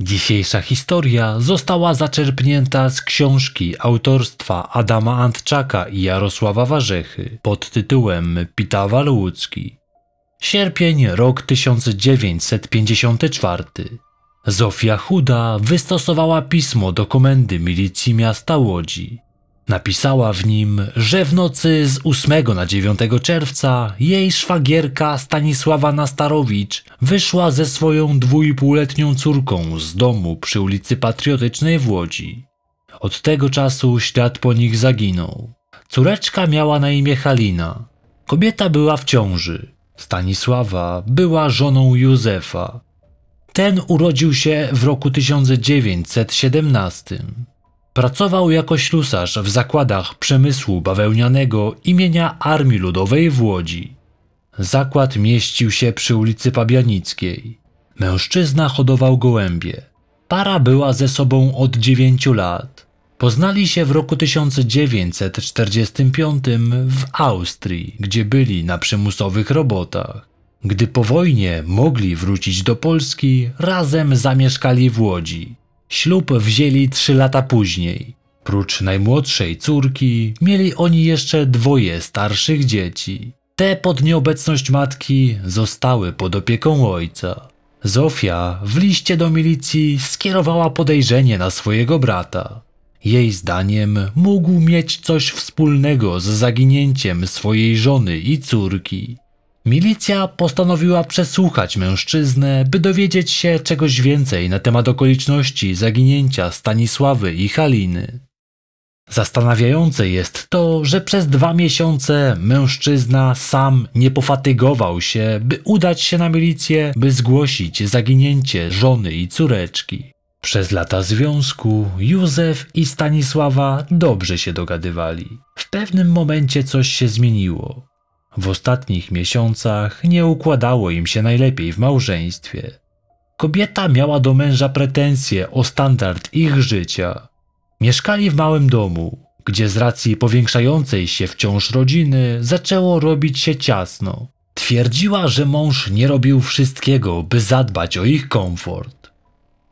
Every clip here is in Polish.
Dzisiejsza historia została zaczerpnięta z książki autorstwa Adama Antczaka i Jarosława Warzechy pod tytułem Pitawal Łódzki. Sierpień, rok 1954. Zofia Chuda wystosowała pismo do komendy milicji miasta Łodzi. Napisała w nim, że w nocy z 8 na 9 czerwca jej szwagierka Stanisława Nastarowicz wyszła ze swoją dwójpółletnią córką z domu przy ulicy Patriotycznej w Łodzi. Od tego czasu ślad po nich zaginął. Córeczka miała na imię Halina. Kobieta była w ciąży. Stanisława była żoną Józefa. Ten urodził się w roku 1917. Pracował jako ślusarz w zakładach przemysłu bawełnianego imienia Armii Ludowej w Łodzi. Zakład mieścił się przy ulicy Pabianickiej. Mężczyzna hodował gołębie. Para była ze sobą od dziewięciu lat. Poznali się w roku 1945 w Austrii, gdzie byli na przymusowych robotach. Gdy po wojnie mogli wrócić do Polski, razem zamieszkali w Łodzi. Ślub wzięli trzy lata później. Prócz najmłodszej córki, mieli oni jeszcze dwoje starszych dzieci. Te pod nieobecność matki zostały pod opieką ojca. Zofia w liście do milicji skierowała podejrzenie na swojego brata. Jej zdaniem mógł mieć coś wspólnego z zaginięciem swojej żony i córki. Milicja postanowiła przesłuchać mężczyznę, by dowiedzieć się czegoś więcej na temat okoliczności zaginięcia Stanisławy i Haliny. Zastanawiające jest to, że przez dwa miesiące mężczyzna sam nie pofatygował się, by udać się na milicję, by zgłosić zaginięcie żony i córeczki. Przez lata związku Józef i Stanisława dobrze się dogadywali. W pewnym momencie coś się zmieniło. W ostatnich miesiącach nie układało im się najlepiej w małżeństwie. Kobieta miała do męża pretensje o standard ich życia. Mieszkali w małym domu, gdzie z racji powiększającej się wciąż rodziny zaczęło robić się ciasno. Twierdziła, że mąż nie robił wszystkiego, by zadbać o ich komfort.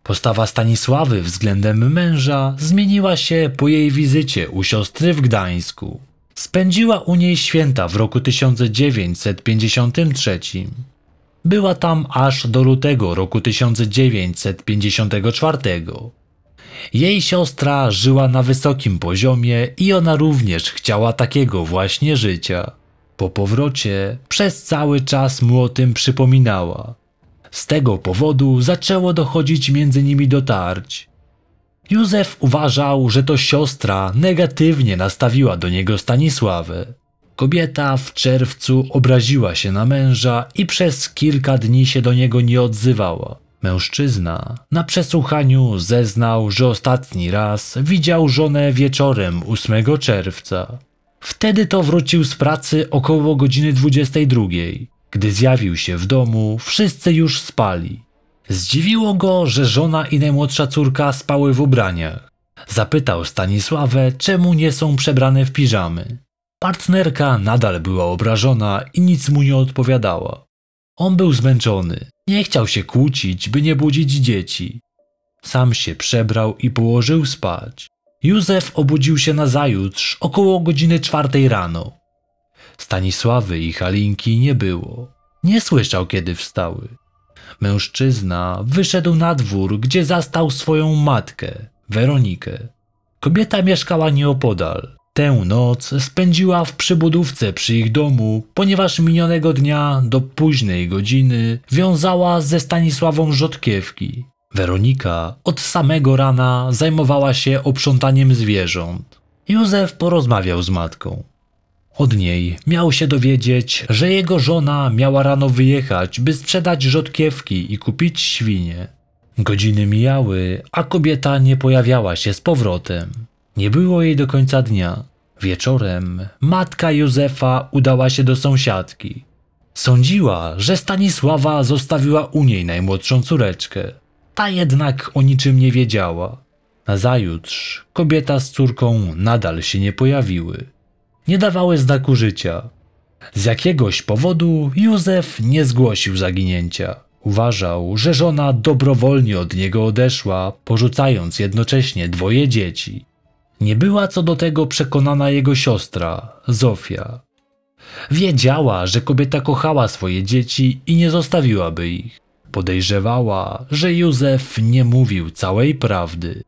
Postawa Stanisławy względem męża zmieniła się po jej wizycie u siostry w Gdańsku. Spędziła u niej święta w roku 1953. Była tam aż do lutego roku 1954. Jej siostra żyła na wysokim poziomie i ona również chciała takiego właśnie życia. Po powrocie przez cały czas mu o tym przypominała. Z tego powodu zaczęło dochodzić między nimi do tarć. Józef uważał, że to siostra negatywnie nastawiła do niego Stanisławę. Kobieta w czerwcu obraziła się na męża i przez kilka dni się do niego nie odzywała. Mężczyzna na przesłuchaniu zeznał, że ostatni raz widział żonę wieczorem 8 czerwca. Wtedy to wrócił z pracy około godziny 22. Gdy zjawił się w domu, wszyscy już spali. Zdziwiło go, że żona i najmłodsza córka spały w ubraniach. Zapytał Stanisławę, czemu nie są przebrane w piżamy. Partnerka nadal była obrażona i nic mu nie odpowiadała. On był zmęczony, nie chciał się kłócić, by nie budzić dzieci. Sam się przebrał i położył spać. Józef obudził się na zajutrz około godziny czwartej rano. Stanisławy i Halinki nie było. Nie słyszał, kiedy wstały. Mężczyzna wyszedł na dwór, gdzie zastał swoją matkę, Weronikę. Kobieta mieszkała nieopodal. Tę noc spędziła w przybudówce przy ich domu, ponieważ minionego dnia do późnej godziny wiązała ze Stanisławą rzodkiewki. Weronika od samego rana zajmowała się oprzątaniem zwierząt. Józef porozmawiał z matką. Od niej miał się dowiedzieć, że jego żona miała rano wyjechać, by sprzedać rzodkiewki i kupić świnie. Godziny mijały, a kobieta nie pojawiała się z powrotem. Nie było jej do końca dnia. Wieczorem matka Józefa udała się do sąsiadki. Sądziła, że Stanisława zostawiła u niej najmłodszą córeczkę. Ta jednak o niczym nie wiedziała. Nazajutrz kobieta z córką nadal się nie pojawiły nie dawały znaku życia. Z jakiegoś powodu Józef nie zgłosił zaginięcia. Uważał, że żona dobrowolnie od niego odeszła, porzucając jednocześnie dwoje dzieci. Nie była co do tego przekonana jego siostra, Zofia. Wiedziała, że kobieta kochała swoje dzieci i nie zostawiłaby ich. Podejrzewała, że Józef nie mówił całej prawdy.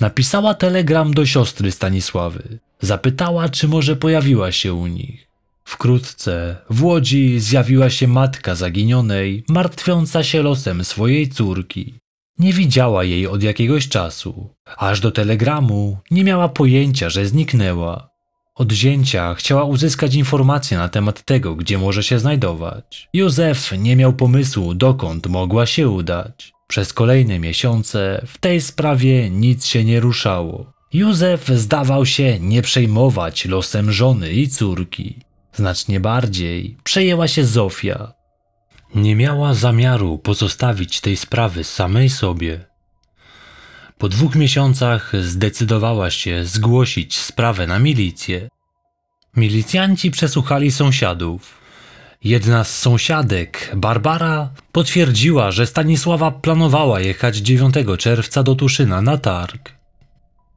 Napisała telegram do siostry Stanisławy. Zapytała, czy może pojawiła się u nich. Wkrótce w Łodzi zjawiła się matka zaginionej, martwiąca się losem swojej córki. Nie widziała jej od jakiegoś czasu, aż do telegramu nie miała pojęcia, że zniknęła. Od zięcia chciała uzyskać informacje na temat tego, gdzie może się znajdować. Józef nie miał pomysłu, dokąd mogła się udać. Przez kolejne miesiące w tej sprawie nic się nie ruszało. Józef zdawał się nie przejmować losem żony i córki. Znacznie bardziej przejęła się Zofia. Nie miała zamiaru pozostawić tej sprawy samej sobie. Po dwóch miesiącach zdecydowała się zgłosić sprawę na milicję. Milicjanci przesłuchali sąsiadów. Jedna z sąsiadek, Barbara, potwierdziła, że Stanisława planowała jechać 9 czerwca do Tuszyna na targ.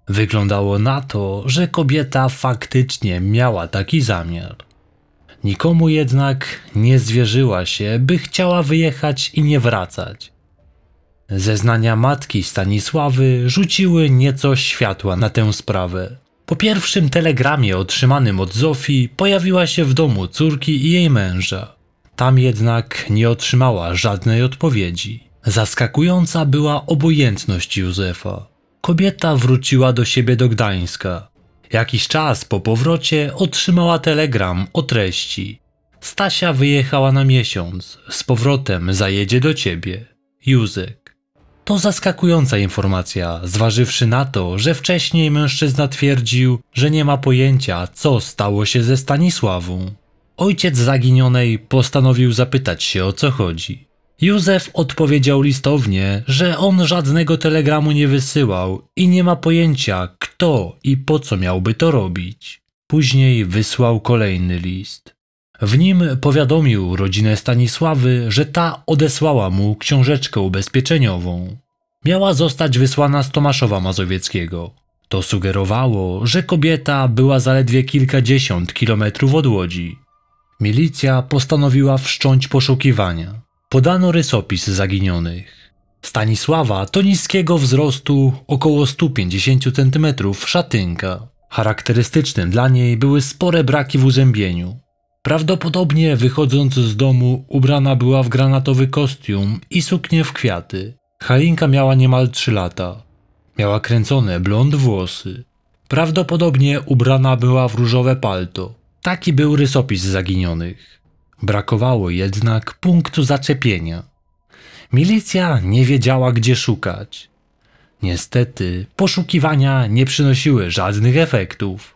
Wyglądało na to, że kobieta faktycznie miała taki zamiar. Nikomu jednak nie zwierzyła się, by chciała wyjechać i nie wracać. Zeznania matki Stanisławy rzuciły nieco światła na tę sprawę. Po pierwszym telegramie otrzymanym od Zofii pojawiła się w domu córki i jej męża. Tam jednak nie otrzymała żadnej odpowiedzi. Zaskakująca była obojętność Józefa. Kobieta wróciła do siebie do Gdańska. Jakiś czas po powrocie otrzymała telegram o treści. Stasia wyjechała na miesiąc, z powrotem zajedzie do ciebie. Józek. To zaskakująca informacja, zważywszy na to, że wcześniej mężczyzna twierdził, że nie ma pojęcia, co stało się ze Stanisławą. Ojciec zaginionej postanowił zapytać się o co chodzi. Józef odpowiedział listownie, że on żadnego telegramu nie wysyłał i nie ma pojęcia, kto i po co miałby to robić. Później wysłał kolejny list. W nim powiadomił rodzinę Stanisławy, że ta odesłała mu książeczkę ubezpieczeniową. Miała zostać wysłana z Tomaszowa Mazowieckiego. To sugerowało, że kobieta była zaledwie kilkadziesiąt kilometrów od Łodzi. Milicja postanowiła wszcząć poszukiwania. Podano rysopis zaginionych. Stanisława to niskiego wzrostu około 150 cm szatynka. Charakterystycznym dla niej były spore braki w uzębieniu. Prawdopodobnie wychodząc z domu ubrana była w granatowy kostium i suknię w kwiaty. Halinka miała niemal 3 lata. Miała kręcone blond włosy. Prawdopodobnie ubrana była w różowe palto. Taki był rysopis zaginionych. Brakowało jednak punktu zaczepienia. Milicja nie wiedziała, gdzie szukać. Niestety, poszukiwania nie przynosiły żadnych efektów.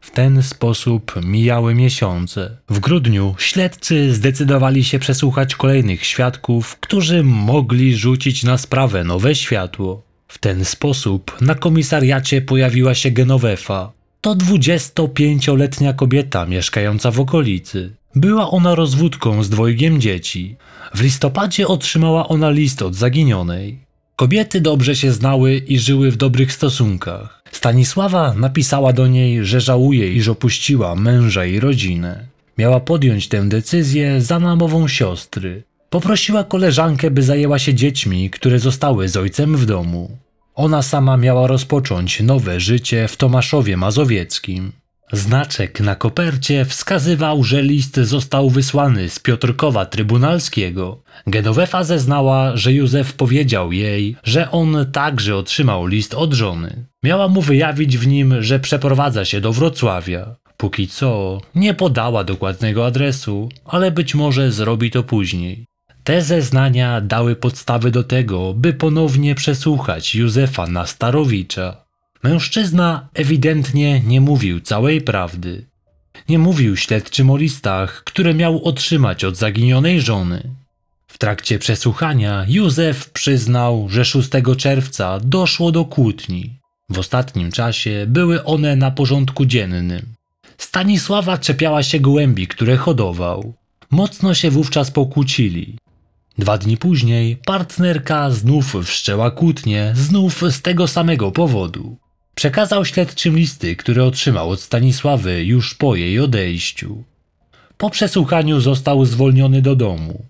W ten sposób mijały miesiące. W grudniu śledczy zdecydowali się przesłuchać kolejnych świadków, którzy mogli rzucić na sprawę nowe światło. W ten sposób na komisariacie pojawiła się Genovefa. To 25-letnia kobieta mieszkająca w okolicy. Była ona rozwódką z dwojgiem dzieci. W listopadzie otrzymała ona list od zaginionej. Kobiety dobrze się znały i żyły w dobrych stosunkach. Stanisława napisała do niej, że żałuje, iż opuściła męża i rodzinę. Miała podjąć tę decyzję za namową siostry. Poprosiła koleżankę, by zajęła się dziećmi, które zostały z ojcem w domu. Ona sama miała rozpocząć nowe życie w Tomaszowie Mazowieckim. Znaczek na kopercie wskazywał, że list został wysłany z Piotrkowa Trybunalskiego. Genovefa zeznała, że Józef powiedział jej, że on także otrzymał list od żony. Miała mu wyjawić w nim, że przeprowadza się do Wrocławia. Póki co nie podała dokładnego adresu, ale być może zrobi to później. Te zeznania dały podstawy do tego, by ponownie przesłuchać Józefa Nastarowicza. Mężczyzna ewidentnie nie mówił całej prawdy. Nie mówił śledczym o listach, które miał otrzymać od zaginionej żony. W trakcie przesłuchania Józef przyznał, że 6 czerwca doszło do kłótni. W ostatnim czasie były one na porządku dziennym. Stanisława czepiała się gołębi, które hodował. Mocno się wówczas pokłócili. Dwa dni później partnerka znów wszczęła kłótnię, znów z tego samego powodu. Przekazał śledczym listy, które otrzymał od Stanisławy już po jej odejściu. Po przesłuchaniu został zwolniony do domu.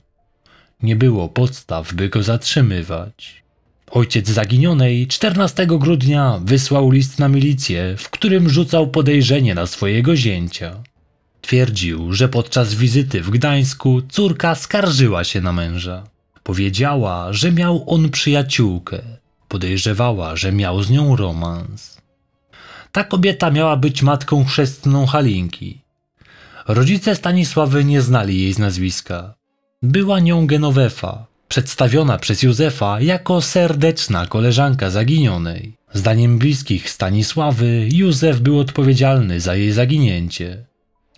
Nie było podstaw, by go zatrzymywać. Ojciec zaginionej 14 grudnia wysłał list na milicję, w którym rzucał podejrzenie na swojego zięcia. Twierdził, że podczas wizyty w Gdańsku córka skarżyła się na męża. Powiedziała, że miał on przyjaciółkę. Podejrzewała, że miał z nią romans. Ta kobieta miała być matką chrzestną Halinki. Rodzice Stanisławy nie znali jej z nazwiska. Była nią Genowefa, przedstawiona przez Józefa jako serdeczna koleżanka zaginionej. Zdaniem bliskich Stanisławy, Józef był odpowiedzialny za jej zaginięcie.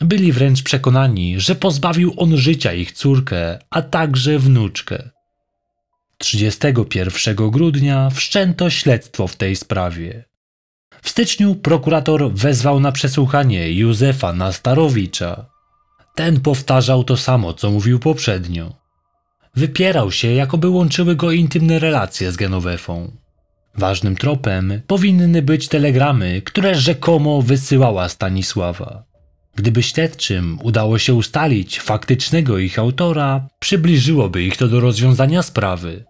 Byli wręcz przekonani, że pozbawił on życia ich córkę, a także wnuczkę. 31 grudnia wszczęto śledztwo w tej sprawie. W styczniu prokurator wezwał na przesłuchanie Józefa Nastarowicza. Ten powtarzał to samo, co mówił poprzednio. Wypierał się, jakoby łączyły go intymne relacje z Genowefą. Ważnym tropem powinny być telegramy, które rzekomo wysyłała Stanisława. Gdyby śledczym udało się ustalić faktycznego ich autora, przybliżyłoby ich to do rozwiązania sprawy.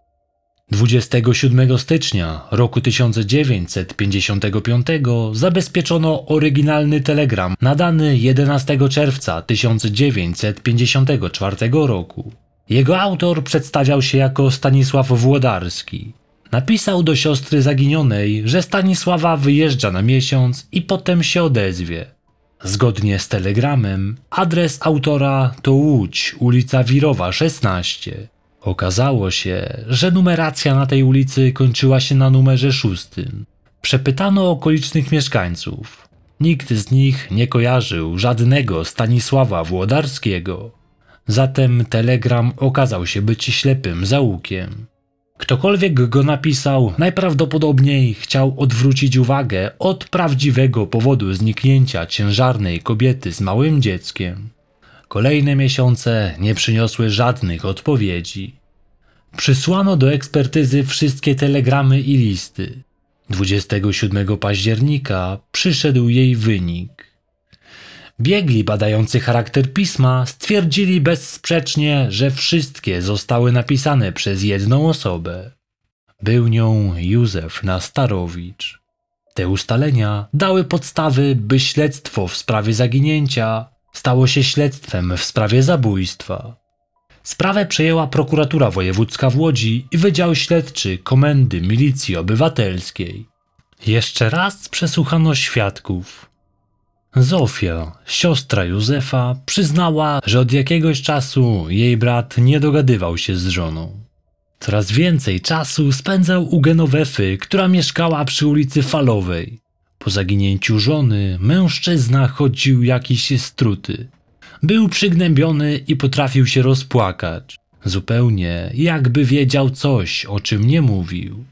27 stycznia roku 1955 zabezpieczono oryginalny telegram nadany 11 czerwca 1954 roku. Jego autor przedstawiał się jako Stanisław Włodarski. Napisał do siostry zaginionej, że Stanisława wyjeżdża na miesiąc i potem się odezwie. Zgodnie z telegramem, adres autora to Łódź, ulica Wirowa 16. Okazało się, że numeracja na tej ulicy kończyła się na numerze szóstym. Przepytano okolicznych mieszkańców. Nikt z nich nie kojarzył żadnego Stanisława Włodarskiego. Zatem telegram okazał się być ślepym zaułkiem. Ktokolwiek go napisał, najprawdopodobniej chciał odwrócić uwagę od prawdziwego powodu zniknięcia ciężarnej kobiety z małym dzieckiem. Kolejne miesiące nie przyniosły żadnych odpowiedzi. Przysłano do ekspertyzy wszystkie telegramy i listy. 27 października przyszedł jej wynik. Biegli badający charakter pisma stwierdzili bezsprzecznie, że wszystkie zostały napisane przez jedną osobę. Był nią Józef Nastarowicz. Te ustalenia dały podstawy, by śledztwo w sprawie zaginięcia stało się śledztwem w sprawie zabójstwa. Sprawę przejęła prokuratura wojewódzka w Łodzi i Wydział Śledczy Komendy Milicji Obywatelskiej. Jeszcze raz przesłuchano świadków. Zofia, siostra Józefa, przyznała, że od jakiegoś czasu jej brat nie dogadywał się z żoną. Coraz więcej czasu spędzał u Genowefy, która mieszkała przy ulicy Falowej. Po zaginięciu żony mężczyzna chodził jakiś struty. Był przygnębiony i potrafił się rozpłakać. Zupełnie jakby wiedział coś, o czym nie mówił.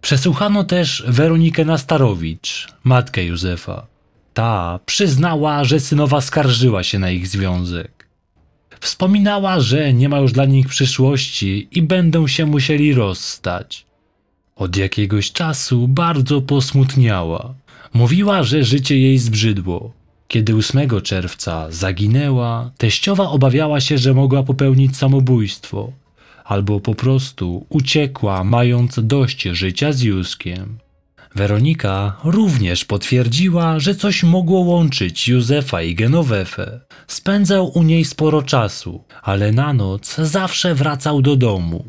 Przesłuchano też Weronikę Nastarowicz, matkę Józefa. Ta przyznała, że synowa skarżyła się na ich związek. Wspominała, że nie ma już dla nich przyszłości i będą się musieli rozstać. Od jakiegoś czasu bardzo posmutniała. Mówiła, że życie jej zbrzydło. Kiedy 8 czerwca zaginęła, teściowa obawiała się, że mogła popełnić samobójstwo, albo po prostu uciekła, mając dość życia z Józkiem. Weronika również potwierdziła, że coś mogło łączyć Józefa i Genowefę. Spędzał u niej sporo czasu, ale na noc zawsze wracał do domu.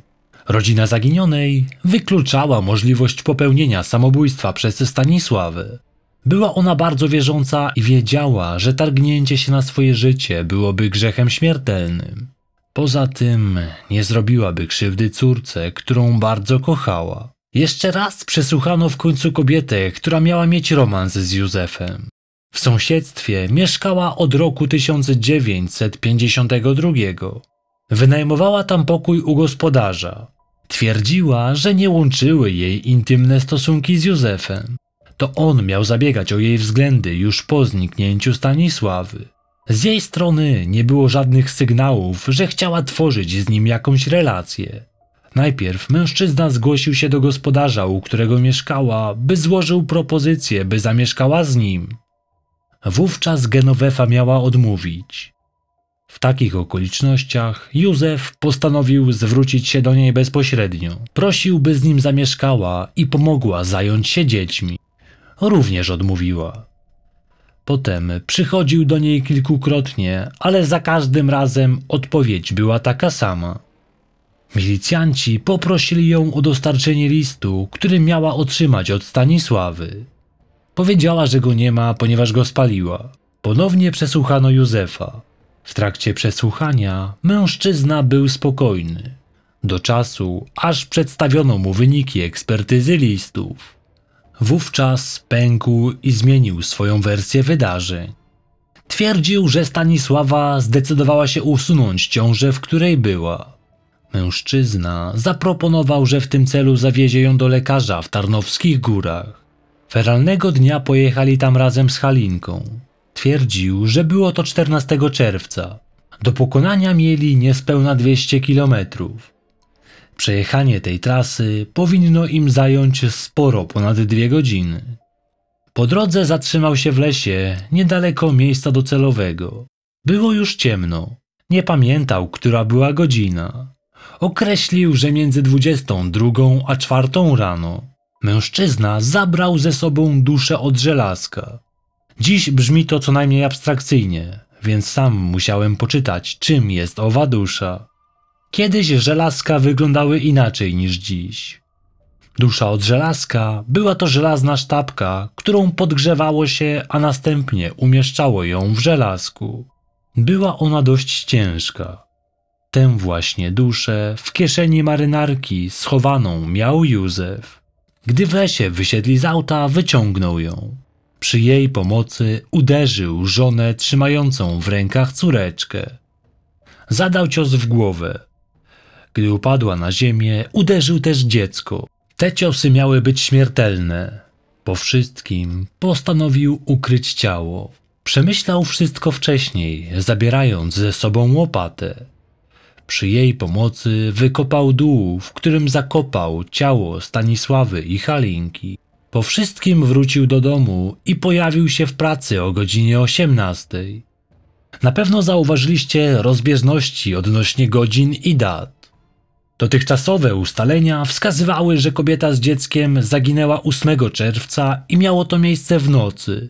Rodzina zaginionej wykluczała możliwość popełnienia samobójstwa przez Stanisławę. Była ona bardzo wierząca i wiedziała, że targnięcie się na swoje życie byłoby grzechem śmiertelnym. Poza tym nie zrobiłaby krzywdy córce, którą bardzo kochała. Jeszcze raz przesłuchano w końcu kobietę, która miała mieć romans z Józefem. W sąsiedztwie mieszkała od roku 1952. Wynajmowała tam pokój u gospodarza. Twierdziła, że nie łączyły jej intymne stosunki z Józefem. To on miał zabiegać o jej względy już po zniknięciu Stanisławy. Z jej strony nie było żadnych sygnałów, że chciała tworzyć z nim jakąś relację. Najpierw mężczyzna zgłosił się do gospodarza, u którego mieszkała, by złożył propozycję, by zamieszkała z nim. Wówczas Genovefa miała odmówić. W takich okolicznościach Józef postanowił zwrócić się do niej bezpośrednio. Prosił, by z nim zamieszkała i pomogła zająć się dziećmi. Również odmówiła. Potem przychodził do niej kilkukrotnie, ale za każdym razem odpowiedź była taka sama. Milicjanci poprosili ją o dostarczenie listu, który miała otrzymać od Stanisławy. Powiedziała, że go nie ma, ponieważ go spaliła. Ponownie przesłuchano Józefa. W trakcie przesłuchania mężczyzna był spokojny. Do czasu, aż przedstawiono mu wyniki ekspertyzy listów. Wówczas pękł i zmienił swoją wersję wydarzeń. Twierdził, że Stanisława zdecydowała się usunąć ciążę, w której była. Mężczyzna zaproponował, że w tym celu zawiezie ją do lekarza w Tarnowskich Górach. Feralnego dnia pojechali tam razem z Halinką. Twierdził, że było to 14 czerwca. Do pokonania mieli niespełna 200 kilometrów. Przejechanie tej trasy powinno im zająć sporo ponad dwie godziny. Po drodze zatrzymał się w lesie, niedaleko miejsca docelowego. Było już ciemno. Nie pamiętał, która była godzina. Określił, że między 22 a 4 rano. Mężczyzna zabrał ze sobą duszę od żelazka. Dziś brzmi to co najmniej abstrakcyjnie, więc sam musiałem poczytać, czym jest owa dusza. Kiedyś żelazka wyglądały inaczej niż dziś. Dusza od żelazka była to żelazna sztabka, którą podgrzewało się, a następnie umieszczało ją w żelazku. Była ona dość ciężka. Tę właśnie duszę w kieszeni marynarki schowaną miał Józef. Gdy w lesie wysiedli z auta, wyciągnął ją. Przy jej pomocy uderzył żonę trzymającą w rękach córeczkę. Zadał cios w głowę. Gdy upadła na ziemię, uderzył też dziecko. Te ciosy miały być śmiertelne. Po wszystkim postanowił ukryć ciało. Przemyślał wszystko wcześniej, zabierając ze sobą łopatę. Przy jej pomocy wykopał dół, w którym zakopał ciało Stanisławy i Halinki. Po wszystkim wrócił do domu i pojawił się w pracy o godzinie 18. Na pewno zauważyliście rozbieżności odnośnie godzin i dat. Dotychczasowe ustalenia wskazywały, że kobieta z dzieckiem zaginęła 8 czerwca i miało to miejsce w nocy.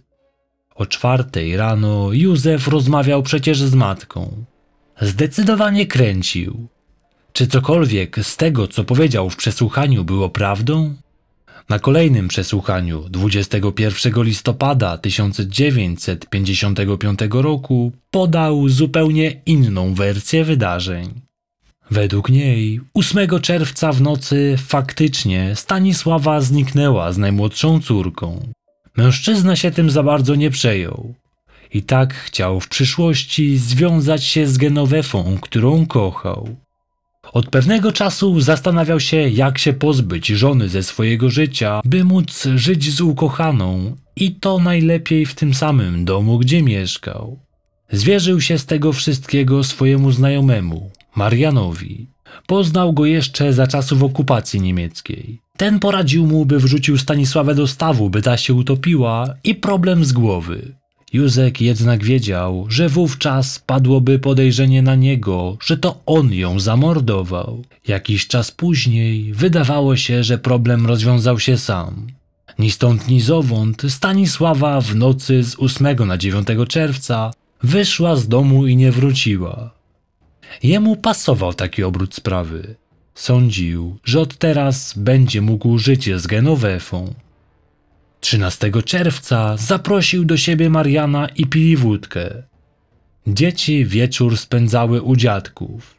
O czwartej rano Józef rozmawiał przecież z matką. Zdecydowanie kręcił. Czy cokolwiek z tego, co powiedział w przesłuchaniu, było prawdą? Na kolejnym przesłuchaniu 21 listopada 1955 roku podał zupełnie inną wersję wydarzeń. Według niej 8 czerwca w nocy faktycznie Stanisława zniknęła z najmłodszą córką. Mężczyzna się tym za bardzo nie przejął. I tak chciał w przyszłości związać się z Genowefą, którą kochał. Od pewnego czasu zastanawiał się, jak się pozbyć żony ze swojego życia, by móc żyć z ukochaną i to najlepiej w tym samym domu, gdzie mieszkał. Zwierzył się z tego wszystkiego swojemu znajomemu, Marianowi. Poznał go jeszcze za czasów okupacji niemieckiej. Ten poradził mu, by wrzucił Stanisławę do stawu, by ta się utopiła i problem z głowy. Józek jednak wiedział, że wówczas padłoby podejrzenie na niego, że to on ją zamordował. Jakiś czas później wydawało się, że problem rozwiązał się sam. Ni stąd, ni zowąd Stanisława w nocy z 8 na 9 czerwca wyszła z domu i nie wróciła. Jemu pasował taki obrót sprawy. Sądził, że od teraz będzie mógł żyć z Genowefą. 13 czerwca zaprosił do siebie Mariana i pili wódkę. Dzieci wieczór spędzały u dziadków.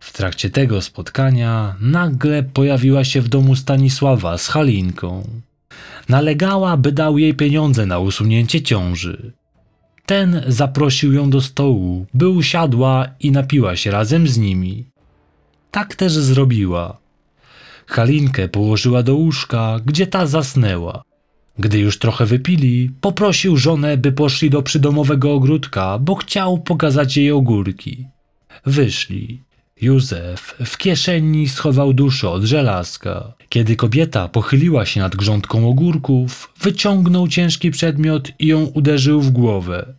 W trakcie tego spotkania nagle pojawiła się w domu Stanisława z Halinką. Nalegała, by dał jej pieniądze na usunięcie ciąży. Ten zaprosił ją do stołu, by usiadła i napiła się razem z nimi. Tak też zrobiła. Halinkę położyła do łóżka, gdzie ta zasnęła. Gdy już trochę wypili, poprosił żonę, by poszli do przydomowego ogródka, bo chciał pokazać jej ogórki. Wyszli. Józef w kieszeni schował duszę od żelazka. Kiedy kobieta pochyliła się nad grządką ogórków, wyciągnął ciężki przedmiot i ją uderzył w głowę.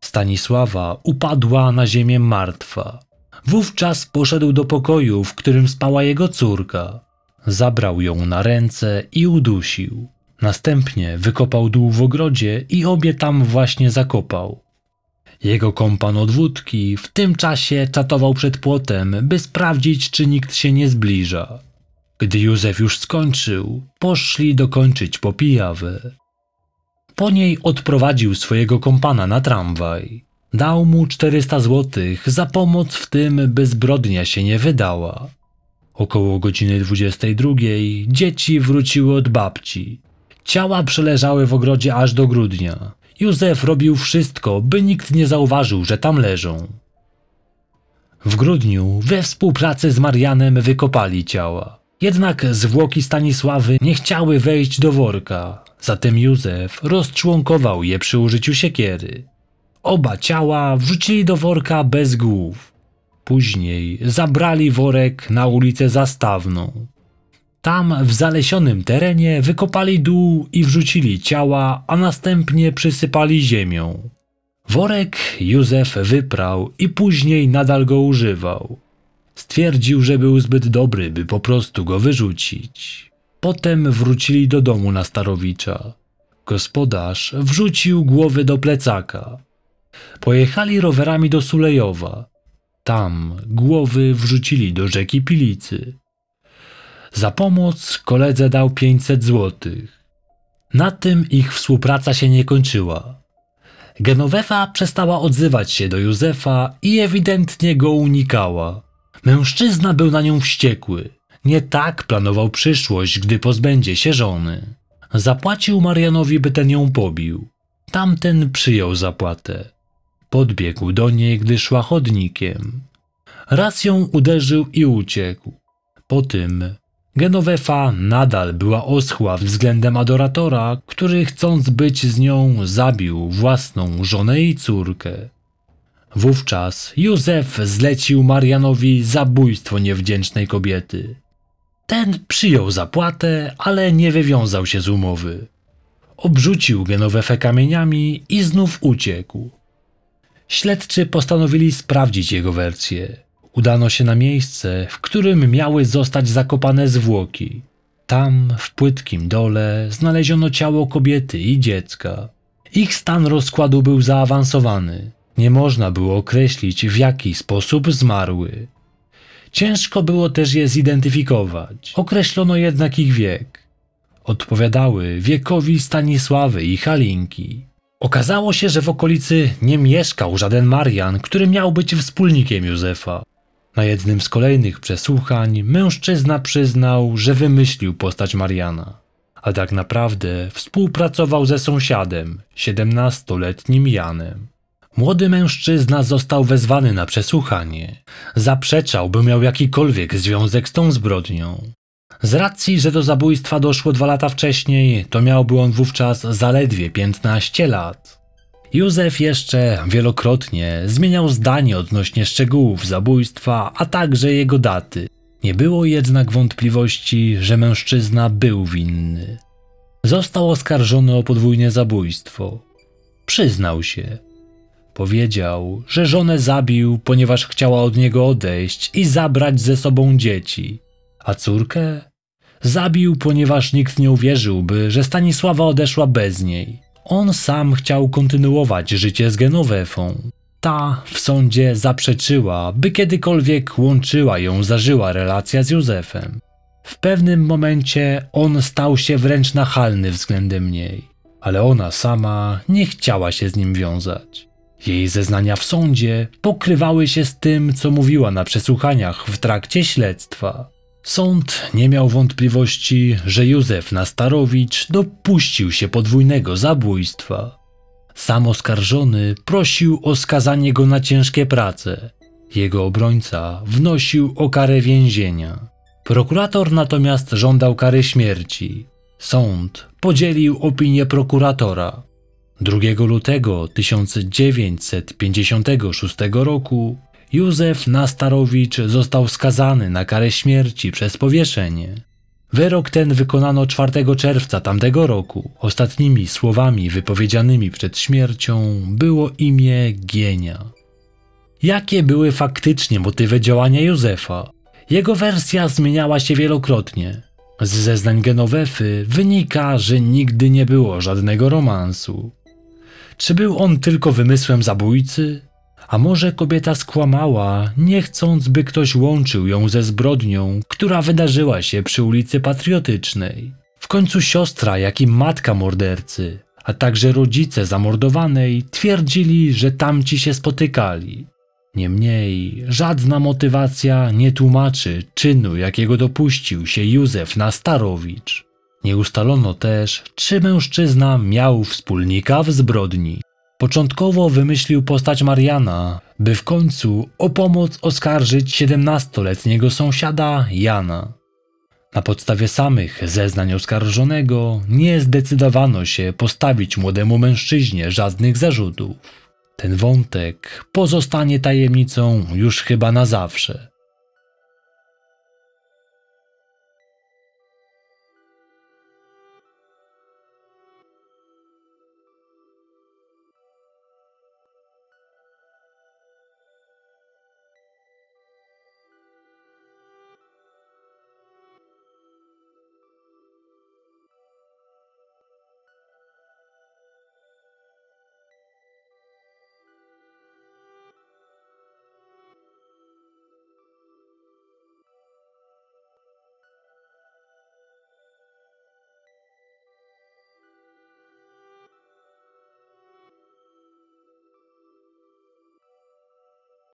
Stanisława upadła na ziemię martwa. Wówczas poszedł do pokoju, w którym spała jego córka. Zabrał ją na ręce i udusił. Następnie wykopał dół w ogrodzie i obie tam właśnie zakopał. Jego kompan od wódki w tym czasie czatował przed płotem, by sprawdzić, czy nikt się nie zbliża. Gdy Józef już skończył, poszli dokończyć popijawę. Po niej odprowadził swojego kompana na tramwaj. Dał mu 400 złotych za pomoc w tym, by zbrodnia się nie wydała. Około godziny 22 dzieci wróciły od babci. Ciała przeleżały w ogrodzie aż do grudnia. Józef robił wszystko, by nikt nie zauważył, że tam leżą. W grudniu we współpracy z Marianem wykopali ciała. Jednak zwłoki Stanisławy nie chciały wejść do worka, zatem Józef rozczłonkował je przy użyciu siekiery. Oba ciała wrzucili do worka bez głów. Później zabrali worek na ulicę Zastawną. Tam w zalesionym terenie wykopali dół i wrzucili ciała, a następnie przysypali ziemią. Worek Józef wyprał i później nadal go używał. Stwierdził, że był zbyt dobry, by po prostu go wyrzucić. Potem wrócili do domu na Starowicza. Gospodarz wrzucił głowy do plecaka. Pojechali rowerami do Sulejowa. Tam głowy wrzucili do rzeki Pilicy. Za pomoc koledze dał 500 złotych. Na tym ich współpraca się nie kończyła. Genowefa przestała odzywać się do Józefa i ewidentnie go unikała. Mężczyzna był na nią wściekły. Nie tak planował przyszłość, gdy pozbędzie się żony. Zapłacił Marianowi, by ten ją pobił. Tamten przyjął zapłatę. Podbiegł do niej, gdy szła chodnikiem. Raz ją uderzył i uciekł. Po tym Genovefa nadal była oschła względem adoratora, który chcąc być z nią zabił własną żonę i córkę. Wówczas Józef zlecił Marianowi zabójstwo niewdzięcznej kobiety. Ten przyjął zapłatę, ale nie wywiązał się z umowy. Obrzucił Genowefę kamieniami i znów uciekł. Śledczy postanowili sprawdzić jego wersję. Udano się na miejsce, w którym miały zostać zakopane zwłoki. Tam, w płytkim dole, znaleziono ciało kobiety i dziecka. Ich stan rozkładu był zaawansowany. Nie można było określić, w jaki sposób zmarły. Ciężko było też je zidentyfikować. Określono jednak ich wiek. Odpowiadały wiekowi Stanisławy i Halinki. Okazało się, że w okolicy nie mieszkał żaden Marian, który miał być wspólnikiem Józefa. Na jednym z kolejnych przesłuchań mężczyzna przyznał, że wymyślił postać Mariana, a tak naprawdę współpracował ze sąsiadem, siedemnastoletnim Janem. Młody mężczyzna został wezwany na przesłuchanie. Zaprzeczał, by miał jakikolwiek związek z tą zbrodnią. Z racji, że do zabójstwa doszło dwa lata wcześniej, to miałby on wówczas zaledwie 15 lat. Józef jeszcze wielokrotnie zmieniał zdanie odnośnie szczegółów zabójstwa, a także jego daty. Nie było jednak wątpliwości, że mężczyzna był winny. Został oskarżony o podwójne zabójstwo. Przyznał się. Powiedział, że żonę zabił, ponieważ chciała od niego odejść i zabrać ze sobą dzieci, a córkę zabił, ponieważ nikt nie uwierzyłby, że Stanisława odeszła bez niej. On sam chciał kontynuować życie z Genowefą. Ta w sądzie zaprzeczyła, by kiedykolwiek łączyła ją zażyła relacja z Józefem. W pewnym momencie on stał się wręcz nachalny względem niej, ale ona sama nie chciała się z nim wiązać. Jej zeznania w sądzie pokrywały się z tym, co mówiła na przesłuchaniach w trakcie śledztwa. Sąd nie miał wątpliwości, że Józef Nastarowicz dopuścił się podwójnego zabójstwa. Sam oskarżony prosił o skazanie go na ciężkie prace. Jego obrońca wnosił o karę więzienia. Prokurator natomiast żądał kary śmierci. sąd podzielił opinię prokuratora. 2 lutego 1956 roku Józef Nastarowicz został skazany na karę śmierci przez powieszenie. Wyrok ten wykonano 4 czerwca tamtego roku. Ostatnimi słowami wypowiedzianymi przed śmiercią było imię Gienia. Jakie były faktycznie motywy działania Józefa? Jego wersja zmieniała się wielokrotnie. Z zeznań Genowefy wynika, że nigdy nie było żadnego romansu. Czy był on tylko wymysłem zabójcy? A może kobieta skłamała, nie chcąc, by ktoś łączył ją ze zbrodnią, która wydarzyła się przy ulicy Patriotycznej? W końcu siostra, jak i matka mordercy, a także rodzice zamordowanej twierdzili, że tamci się spotykali. Niemniej żadna motywacja nie tłumaczy czynu, jakiego dopuścił się Józef Nastarowicz. Nie ustalono też, czy mężczyzna miał wspólnika w zbrodni. Początkowo wymyślił postać Mariana, by w końcu o pomoc oskarżyć 17-letniego sąsiada Jana. Na podstawie samych zeznań oskarżonego nie zdecydowano się postawić młodemu mężczyźnie żadnych zarzutów. Ten wątek pozostanie tajemnicą już chyba na zawsze.